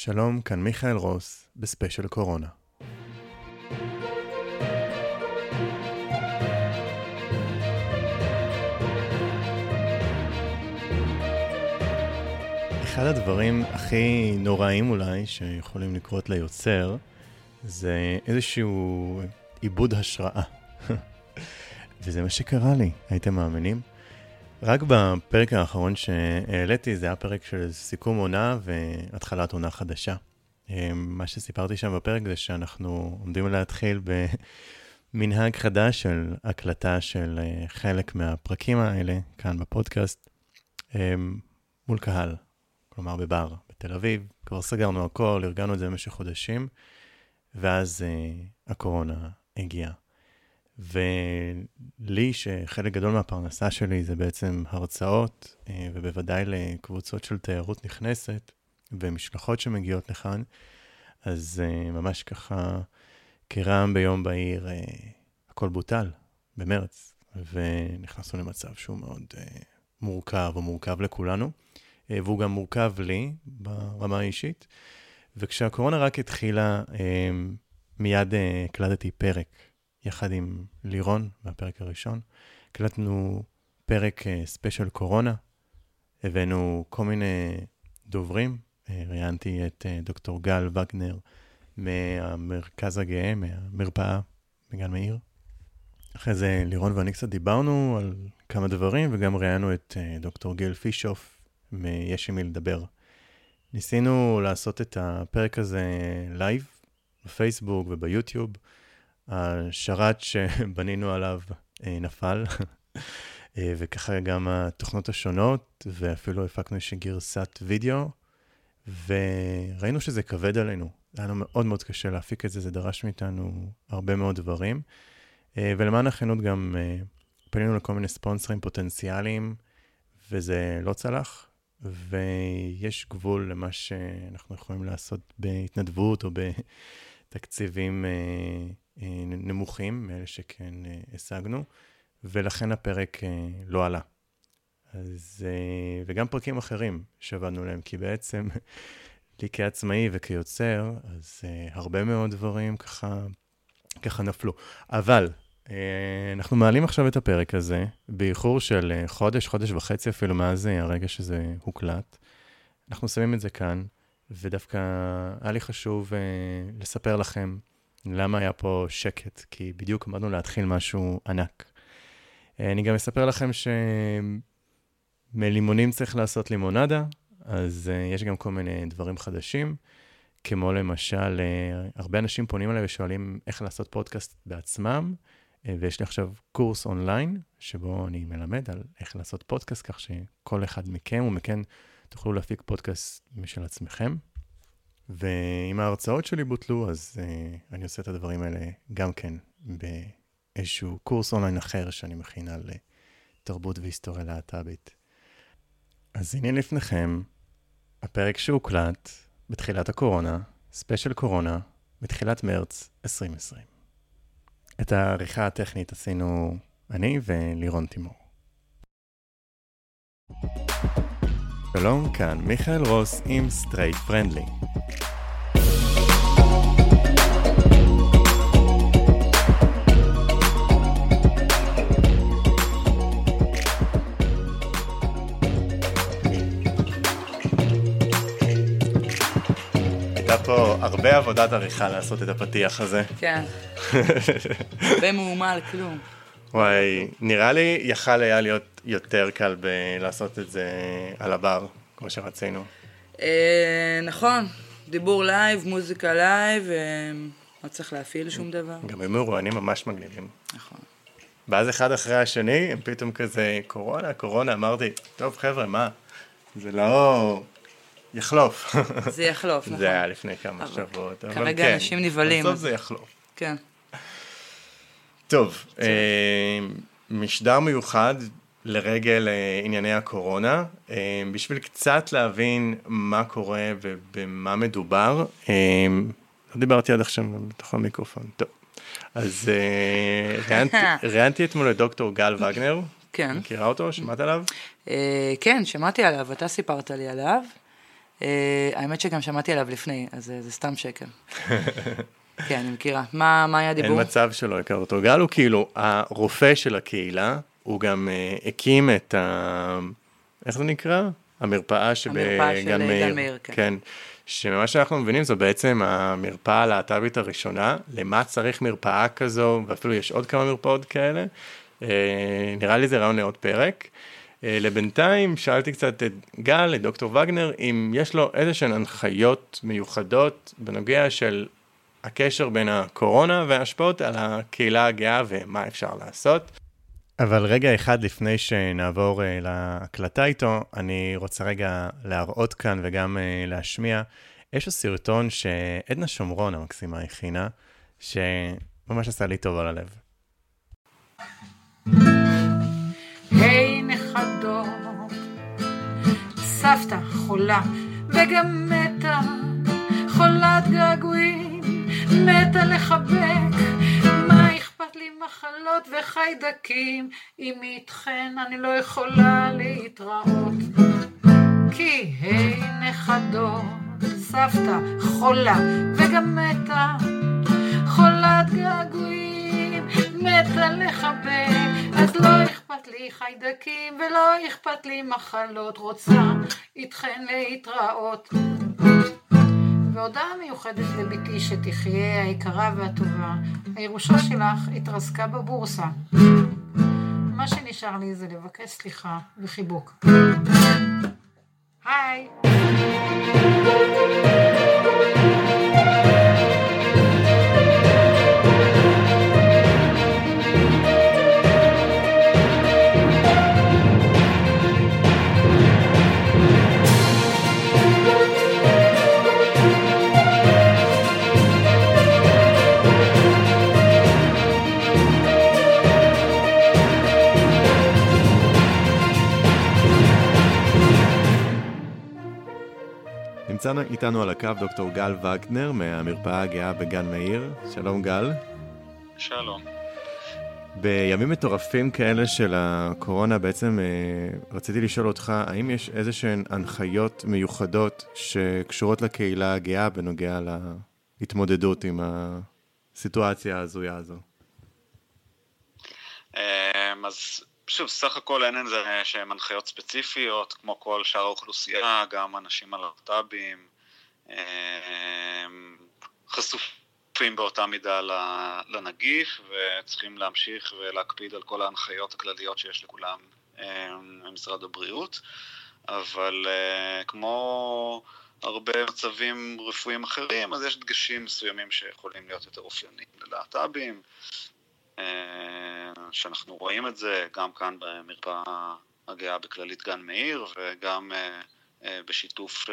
שלום, כאן מיכאל רוס בספיישל קורונה. אחד הדברים הכי נוראים אולי שיכולים לקרות ליוצר, זה איזשהו עיבוד השראה. וזה מה שקרה לי, הייתם מאמינים? רק בפרק האחרון שהעליתי, זה היה פרק של סיכום עונה והתחלת עונה חדשה. מה שסיפרתי שם בפרק זה שאנחנו עומדים להתחיל במנהג חדש של הקלטה של חלק מהפרקים האלה כאן בפודקאסט מול קהל, כלומר בבר בתל אביב. כבר סגרנו הכל, ארגנו את זה במשך חודשים, ואז הקורונה הגיעה. ולי, שחלק גדול מהפרנסה שלי זה בעצם הרצאות, ובוודאי לקבוצות של תיירות נכנסת ומשלחות שמגיעות לכאן, אז ממש ככה, כרעם ביום בהיר, הכל בוטל במרץ, ונכנסנו למצב שהוא מאוד מורכב, או מורכב לכולנו, והוא גם מורכב לי ברמה האישית. וכשהקורונה רק התחילה, מיד הקלטתי פרק. יחד עם לירון, מהפרק הראשון. הקלטנו פרק ספיישל קורונה, הבאנו כל מיני דוברים, ראיינתי את דוקטור גל וגנר מהמרכז הגאה, מהמרפאה בגן מאיר. אחרי זה לירון ואני קצת דיברנו על כמה דברים, וגם ראיינו את דוקטור גיל פישוף מ"יש עם מי לדבר". ניסינו לעשות את הפרק הזה live, בפייסבוק וביוטיוב. השרת שבנינו עליו נפל, וככה גם התוכנות השונות, ואפילו הפקנו איזושהי גרסת וידאו, וראינו שזה כבד עלינו. היה לנו מאוד מאוד קשה להפיק את זה, זה דרש מאיתנו הרבה מאוד דברים. ולמען הכנות גם פנינו לכל מיני ספונסרים פוטנציאליים, וזה לא צלח, ויש גבול למה שאנחנו יכולים לעשות בהתנדבות או בתקציבים נמוכים, מאלה שכן השגנו, ולכן הפרק לא עלה. אז, וגם פרקים אחרים שעבדנו עליהם, כי בעצם לי כעצמאי וכיוצר, אז הרבה מאוד דברים ככה, ככה נפלו. אבל אנחנו מעלים עכשיו את הפרק הזה, באיחור של חודש, חודש וחצי אפילו מאז הרגע שזה הוקלט. אנחנו שמים את זה כאן, ודווקא היה לי חשוב לספר לכם למה היה פה שקט? כי בדיוק עמדנו להתחיל משהו ענק. אני גם אספר לכם שמלימונים צריך לעשות לימונדה, אז יש גם כל מיני דברים חדשים, כמו למשל, הרבה אנשים פונים אליי ושואלים איך לעשות פודקאסט בעצמם, ויש לי עכשיו קורס אונליין, שבו אני מלמד על איך לעשות פודקאסט, כך שכל אחד מכם ומכן תוכלו להפיק פודקאסט משל עצמכם. ואם ההרצאות שלי בוטלו, אז uh, אני עושה את הדברים האלה גם כן באיזשהו קורס אונליין אחר שאני מכין על uh, תרבות והיסטוריה להט"בית. אז הנה לפניכם הפרק שהוקלט בתחילת הקורונה, special קורונה, בתחילת מרץ 2020. את העריכה הטכנית עשינו אני ולירון תימור. שלום, כאן מיכאל רוס עם Straight Friendly. הייתה פה הרבה עבודת עריכה לעשות את הפתיח הזה. כן. הרבה מהומה על כלום. וואי, נראה לי יכל היה להיות יותר קל בלעשות את זה על הבר, כמו שרצינו. נכון, דיבור live, מוזיקה live, לא צריך להפעיל שום דבר. גם היו מרואיינים ממש מגניבים. נכון. ואז אחד אחרי השני, הם פתאום כזה, קורונה, קורונה, אמרתי, טוב חבר'ה, מה? זה לא... יחלוף. זה יחלוף, נכון. זה היה לפני כמה שבועות, אבל כן. כרגע אנשים נבהלים. בסוף זה יחלוף. כן. טוב, משדר מיוחד לרגל ענייני הקורונה, בשביל קצת להבין מה קורה ובמה מדובר. לא דיברתי עד עכשיו בתוך המיקרופון, טוב. אז ראיינתי אתמול את דוקטור גל וגנר. כן. מכירה אותו? שמעת עליו? כן, שמעתי עליו, אתה סיפרת לי עליו. אה, האמת שגם שמעתי עליו לפני, אז זה סתם שקר. כן, אני מכירה. מה, מה היה הדיבור? אין מצב שלא הכר אותו. גל הוא כאילו הרופא של הקהילה, הוא גם uh, הקים את ה... איך זה נקרא? המרפאה שבגן מאיר. גן מאיר, כן. כן. שמה שאנחנו מבינים זו בעצם המרפאה הלהט"בית הראשונה, למה צריך מרפאה כזו, ואפילו יש עוד כמה מרפאות כאלה. Uh, נראה לי זה רעיון לעוד פרק. Uh, לבינתיים שאלתי קצת את גל, את דוקטור וגנר, אם יש לו איזה שהן הנחיות מיוחדות בנוגע של הקשר בין הקורונה וההשפעות על הקהילה הגאה ומה אפשר לעשות. אבל רגע אחד לפני שנעבור uh, להקלטה איתו, אני רוצה רגע להראות כאן וגם uh, להשמיע. יש לו סרטון שעדנה שומרון המקסימה הכינה, שממש עשה לי טוב על הלב. היי hey, נכדות, סבתא חולה וגם מתה, חולת געגועים. מתה לחבק, מה אכפת לי מחלות וחיידקים, אם איתכן אני לא יכולה להתראות. כי היי נכדות, סבתא חולה וגם מתה, חולת געגועים, מתה לחבק, אז לא אכפת לי חיידקים ולא אכפת לי מחלות, רוצה איתכן להתראות. והודעה מיוחדת לביתי שתחיה היקרה והטובה. הירושה שלך התרסקה בבורסה. מה שנשאר לי זה לבקש סליחה וחיבוק. היי! נמצא איתנו על הקו דוקטור גל וגנר מהמרפאה הגאה בגן מאיר. שלום גל. שלום. בימים מטורפים כאלה של הקורונה בעצם אה, רציתי לשאול אותך, האם יש איזה שהן הנחיות מיוחדות שקשורות לקהילה הגאה בנוגע להתמודדות עם הסיטואציה ההזויה הזו? אמ, אז שוב, סך הכל אין איזה שהן הנחיות ספציפיות, כמו כל שאר האוכלוסייה, גם אנשים הלהט"בים חשופים באותה מידה לנגיף, וצריכים להמשיך ולהקפיד על כל ההנחיות הכלליות שיש לכולם ממשרד הבריאות, אבל כמו הרבה מצבים רפואיים אחרים, אז יש דגשים מסוימים שיכולים להיות יותר אופייניים ללהט"בים. אה, שאנחנו רואים את זה גם כאן במרפאה הגאה בכללית גן מאיר וגם אה, אה, בשיתוף,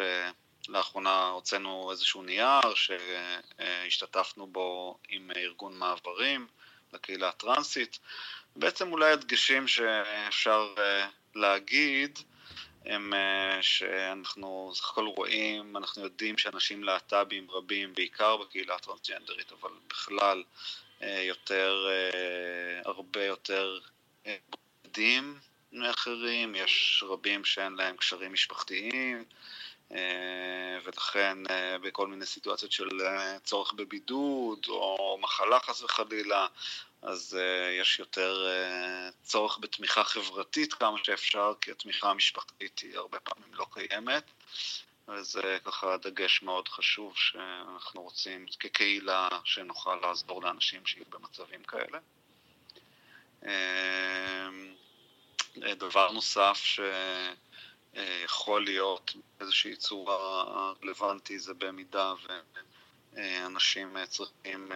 לאחרונה הוצאנו איזשהו נייר שהשתתפנו בו עם ארגון מעברים לקהילה הטרנסית. בעצם אולי הדגשים שאפשר להגיד הם שאנחנו סך הכל רואים, אנחנו יודעים שאנשים להט"בים רבים, בעיקר בקהילה הטרנסג'נדרית, אבל בכלל, יותר, אה, הרבה יותר אה, בודדים מאחרים, יש רבים שאין להם קשרים משפחתיים, ולכן בכל מיני סיטואציות של צורך בבידוד או מחלה חס וחלילה, אז יש יותר צורך בתמיכה חברתית כמה שאפשר, כי התמיכה המשפחתית היא הרבה פעמים לא קיימת. וזה ככה דגש מאוד חשוב שאנחנו רוצים כקהילה שנוכל לעזור לאנשים שיהיו במצבים כאלה. אמ, דבר נוסף שיכול להיות באיזושהי צורה רלוונטי זה במידה ואנשים צריכים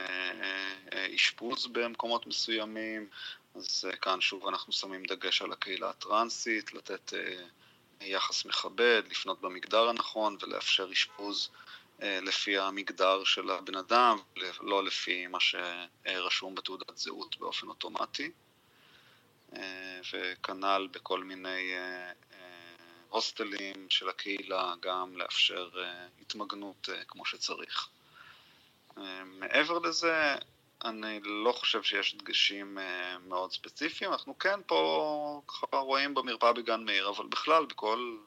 אשפוז במקומות מסוימים, אז כאן שוב אנחנו שמים דגש על הקהילה הטרנסית, לתת יחס מכבד, לפנות במגדר הנכון ולאפשר אשפוז אה, לפי המגדר של הבן אדם, לא לפי מה שרשום בתעודת זהות באופן אוטומטי. אה, וכנ"ל בכל מיני אה, הוסטלים של הקהילה, גם לאפשר התמגנות כמו שצריך. מעבר לזה, אני לא חושב שיש דגשים אה, מאוד ספציפיים, אנחנו כן פה ככה רואים במרפאה בגן מאיר, אבל בכלל בכל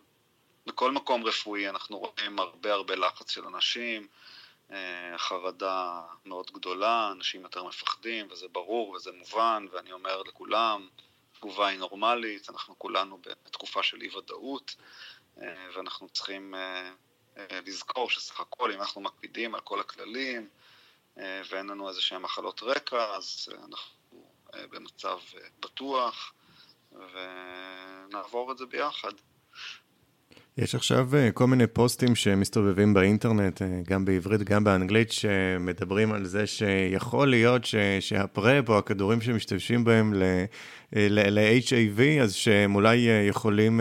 בכל מקום רפואי אנחנו רואים הרבה הרבה לחץ של אנשים, אה, חרדה מאוד גדולה, אנשים יותר מפחדים, וזה ברור וזה מובן, ואני אומר לכולם, תגובה היא נורמלית, אנחנו כולנו בתקופה של אי ודאות, אה, ואנחנו צריכים לזכור שסך הכל אם אנחנו מקפידים על כל הכללים ואין לנו איזה שהן מחלות רקע, אז אנחנו במצב בטוח ונעבור את זה ביחד. יש עכשיו אה, כל מיני פוסטים שמסתובבים באינטרנט, אה, גם בעברית, גם באנגלית, שמדברים על זה שיכול להיות ש, שה PrEP או הכדורים שמשתמשים בהם ל-HIV, אה, אז שהם אולי יכולים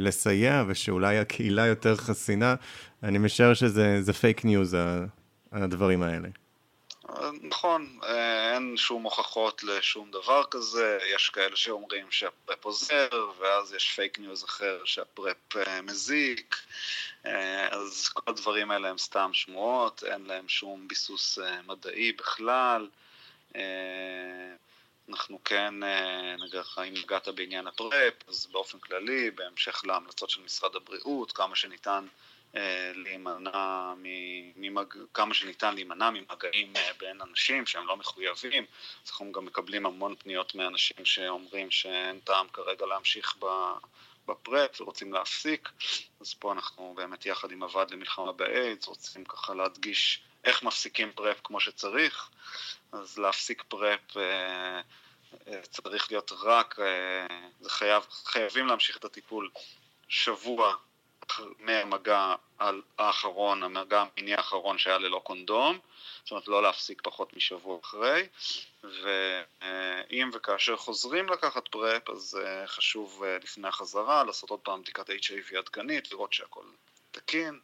לסייע, ושאולי הקהילה יותר חסינה. אני משער שזה fake news, הדברים האלה. נכון, אה, אין שום הוכחות לשום דבר כזה, יש כאלה שאומרים שה PrEP עוזר, ואז יש fake news אחר שה PrEP אה, מזיק, אה, אז כל הדברים האלה הם סתם שמועות, אין להם שום ביסוס מדעי בכלל. אנחנו כן, נגיד, אם נגעת בעניין הפרפ, אז באופן כללי, בהמשך להמלצות של משרד הבריאות, כמה שניתן אה, להימנע, ממג... כמה שניתן להימנע ממגעים אה, בין אנשים שהם לא מחויבים. אז אנחנו גם מקבלים המון פניות מאנשים שאומרים שאין טעם כרגע להמשיך ב... בפרפ ורוצים להפסיק, אז פה אנחנו באמת יחד עם הוועד למלחמה באיידס רוצים ככה להדגיש איך מפסיקים פרפ כמו שצריך, אז להפסיק פרפ אה, צריך להיות רק, זה חייב, חייבים להמשיך את הטיפול שבוע מהמגע האחרון, המגע המיני האחרון שהיה ללא קונדום, זאת אומרת לא להפסיק פחות משבוע אחרי, ואם וכאשר חוזרים לקחת פרפ, אז אה, חשוב אה, לפני החזרה לעשות עוד פעם בדיקת HIV עדכנית, לראות שהכל תקין,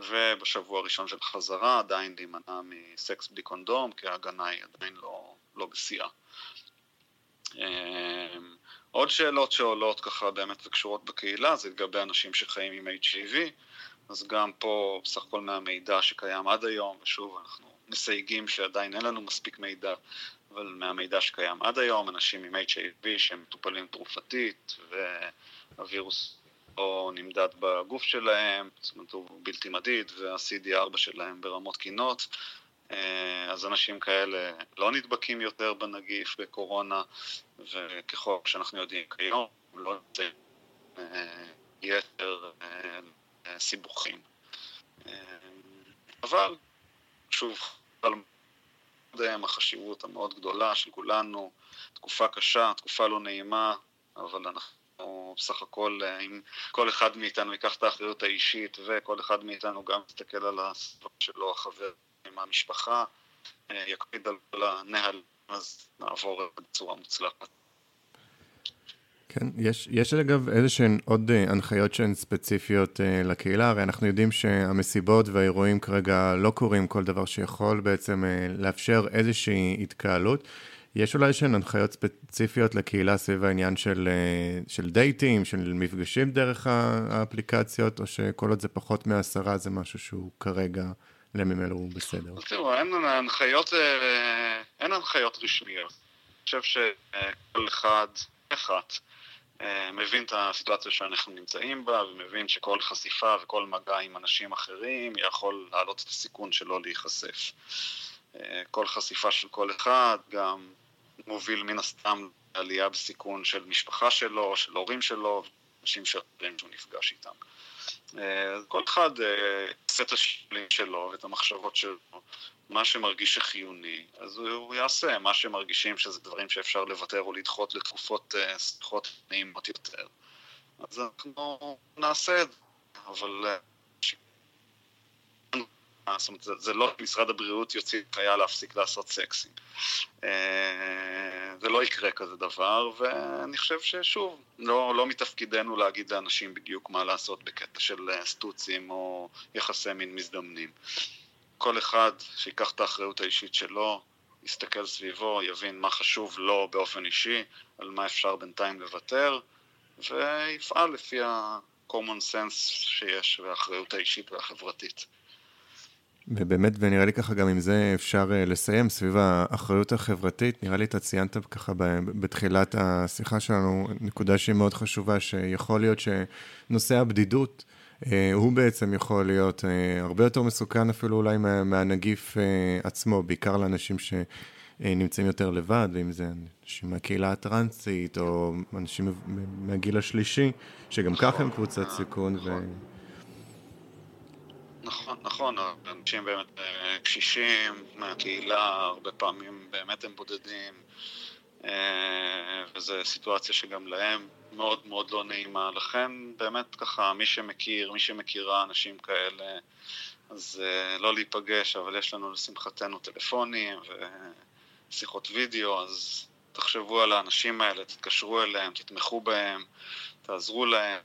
ובשבוע הראשון של חזרה עדיין להימנע מסקס בלי קונדום, כי ההגנה היא עדיין לא, לא בשיאה. עוד שאלות שעולות ככה באמת וקשורות בקהילה זה לגבי אנשים שחיים עם HIV, אז גם פה בסך הכל מהמידע שקיים עד היום, ושוב אנחנו מסייגים שעדיין אין לנו מספיק מידע, אבל מהמידע שקיים עד היום, אנשים עם HIV שהם מטופלים תרופתית והווירוס או נמדד בגוף שלהם, זאת אומרת הוא בלתי מדיד וה-CD4 שלהם ברמות קינות, אה, אז אנשים כאלה לא נדבקים יותר בנגיף בקורונה, וככל שאנחנו יודעים כיום, לא נמצאים אה, יתר אה, סיבוכים. אבל, שוב, על החשיבות המאוד גדולה של כולנו, תקופה קשה, תקופה לא נעימה, אבל אנחנו בסך הכל, אם כל אחד מאיתנו ייקח את האחריות האישית וכל אחד מאיתנו גם יסתכל על הסביבה שלו, החבר עם המשפחה, אה, יקפיד על הנהל, אז נעבור בצורה מוצלחת. כן, יש, יש אגב איזה שהן עוד uh, הנחיות שהן ספציפיות uh, לקהילה, הרי אנחנו יודעים שהמסיבות והאירועים כרגע לא קורים כל דבר שיכול בעצם uh, לאפשר איזושהי התקהלות. יש אולי שהן הנחיות ספציפיות לקהילה סביב העניין של, uh, של דייטים, של מפגשים דרך האפליקציות, או שכל עוד זה פחות מעשרה זה משהו שהוא כרגע לימים אלו הוא בסדר. תראו, אין הנחיות, אה, אין הנחיות רשמיות. אני חושב שכל אחד, אחת, אה, מבין את הסיטואציה שאנחנו נמצאים בה, ומבין שכל חשיפה וכל מגע עם אנשים אחרים יכול להעלות את הסיכון שלו להיחשף. אה, כל חשיפה של כל אחד גם מוביל מן הסתם לעלייה בסיכון של משפחה שלו, של הורים שלו, אנשים שאחרים שהוא נפגש איתם. אה, כל אחד אה, עושה את השיקולים שלו ואת המחשבות שלו, מה שמרגיש שחיוני, אז הוא יעשה, מה שמרגישים שזה דברים שאפשר לוותר או לדחות לתקופות אה, סליחות נעימות יותר. אז אנחנו נעשה את זה, אבל זאת אומרת, זה, זה לא משרד הבריאות יוציא חיה להפסיק לעשות סקסים. אה, זה לא יקרה כזה דבר, ואני חושב ששוב, לא, לא מתפקידנו להגיד לאנשים בדיוק מה לעשות בקטע של אה, סטוצים או יחסי מין מזדמנים. כל אחד שיקח את האחריות האישית שלו, יסתכל סביבו, יבין מה חשוב לו באופן אישי, על מה אפשר בינתיים לוותר, ויפעל לפי ה-common sense שיש והאחריות האישית והחברתית. ובאמת, ונראה לי ככה גם עם זה אפשר uh, לסיים סביב האחריות החברתית. נראה לי אתה ציינת ככה בתחילת השיחה שלנו, נקודה שהיא מאוד חשובה, שיכול להיות שנושא הבדידות אה, הוא בעצם יכול להיות אה, הרבה יותר מסוכן אפילו אולי מה, מהנגיף אה, עצמו, בעיקר לאנשים שנמצאים יותר לבד, ואם זה אנשים מהקהילה הטרנסית, או אנשים מהגיל השלישי, שגם ככה הם קבוצת סיכון. ו... נכון, נכון, אנשים באמת קשישים מהקהילה, הרבה פעמים באמת הם בודדים, וזו סיטואציה שגם להם מאוד מאוד לא נעימה, לכן באמת ככה מי שמכיר, מי שמכירה אנשים כאלה, אז uh, לא להיפגש, אבל יש לנו לשמחתנו טלפונים ושיחות וידאו, אז תחשבו על האנשים האלה, תתקשרו אליהם, תתמכו בהם, תעזרו להם,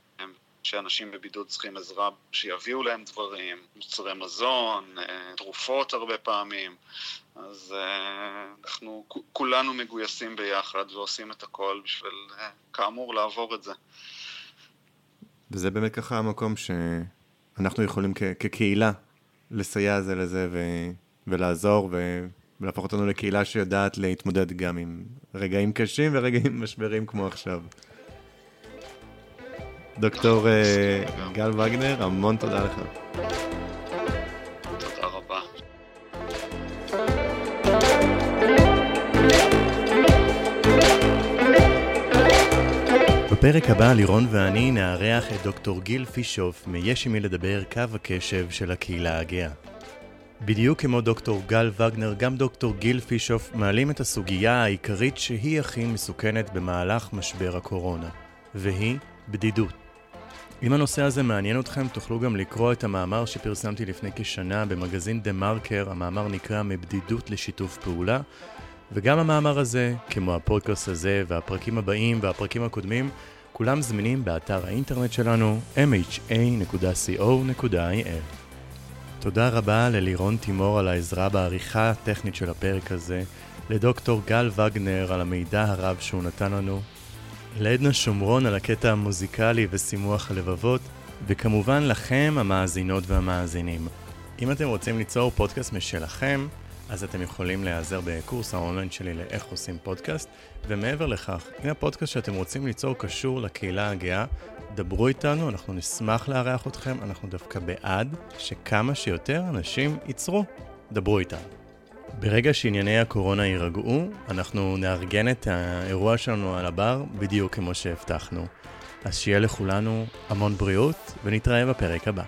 שאנשים בבידוד צריכים עזרה, שיביאו להם דברים, מוצרי מזון, אה, תרופות הרבה פעמים, אז uh, אנחנו כולנו מגויסים ביחד ועושים את הכל בשביל, uh, כאמור, לעבור את זה. וזה באמת ככה המקום שאנחנו יכולים כ- כקהילה לסייע זה לזה ו- ולעזור ו- ולהפוך אותנו לקהילה שיודעת להתמודד גם עם רגעים קשים ורגעים משברים כמו עכשיו. דוקטור אה, גל וגנר, המון תודה לך. בפרק הבא לירון ואני נארח את דוקטור גיל פישוף מ"יש עם מי לדבר" קו הקשב של הקהילה הגאה. בדיוק כמו דוקטור גל וגנר, גם דוקטור גיל פישוף מעלים את הסוגיה העיקרית שהיא הכי מסוכנת במהלך משבר הקורונה, והיא בדידות. אם הנושא הזה מעניין אתכם, תוכלו גם לקרוא את המאמר שפרסמתי לפני כשנה במגזין דה מרקר, המאמר נקרא מבדידות לשיתוף פעולה, וגם המאמר הזה, כמו הפודקאסט הזה והפרקים הבאים והפרקים הקודמים, כולם זמינים באתר האינטרנט שלנו mha.co.il. תודה רבה ללירון תימור על העזרה בעריכה הטכנית של הפרק הזה, לדוקטור גל וגנר על המידע הרב שהוא נתן לנו, לעדנה שומרון על הקטע המוזיקלי ושימוח הלבבות, וכמובן לכם, המאזינות והמאזינים. אם אתם רוצים ליצור פודקאסט משלכם, אז אתם יכולים להיעזר בקורס האונליין שלי לאיך עושים פודקאסט, ומעבר לכך, אם הפודקאסט שאתם רוצים ליצור קשור לקהילה הגאה, דברו איתנו, אנחנו נשמח לארח אתכם, אנחנו דווקא בעד שכמה שיותר אנשים ייצרו. דברו איתנו. ברגע שענייני הקורונה יירגעו, אנחנו נארגן את האירוע שלנו על הבר בדיוק כמו שהבטחנו. אז שיהיה לכולנו המון בריאות, ונתראה בפרק הבא.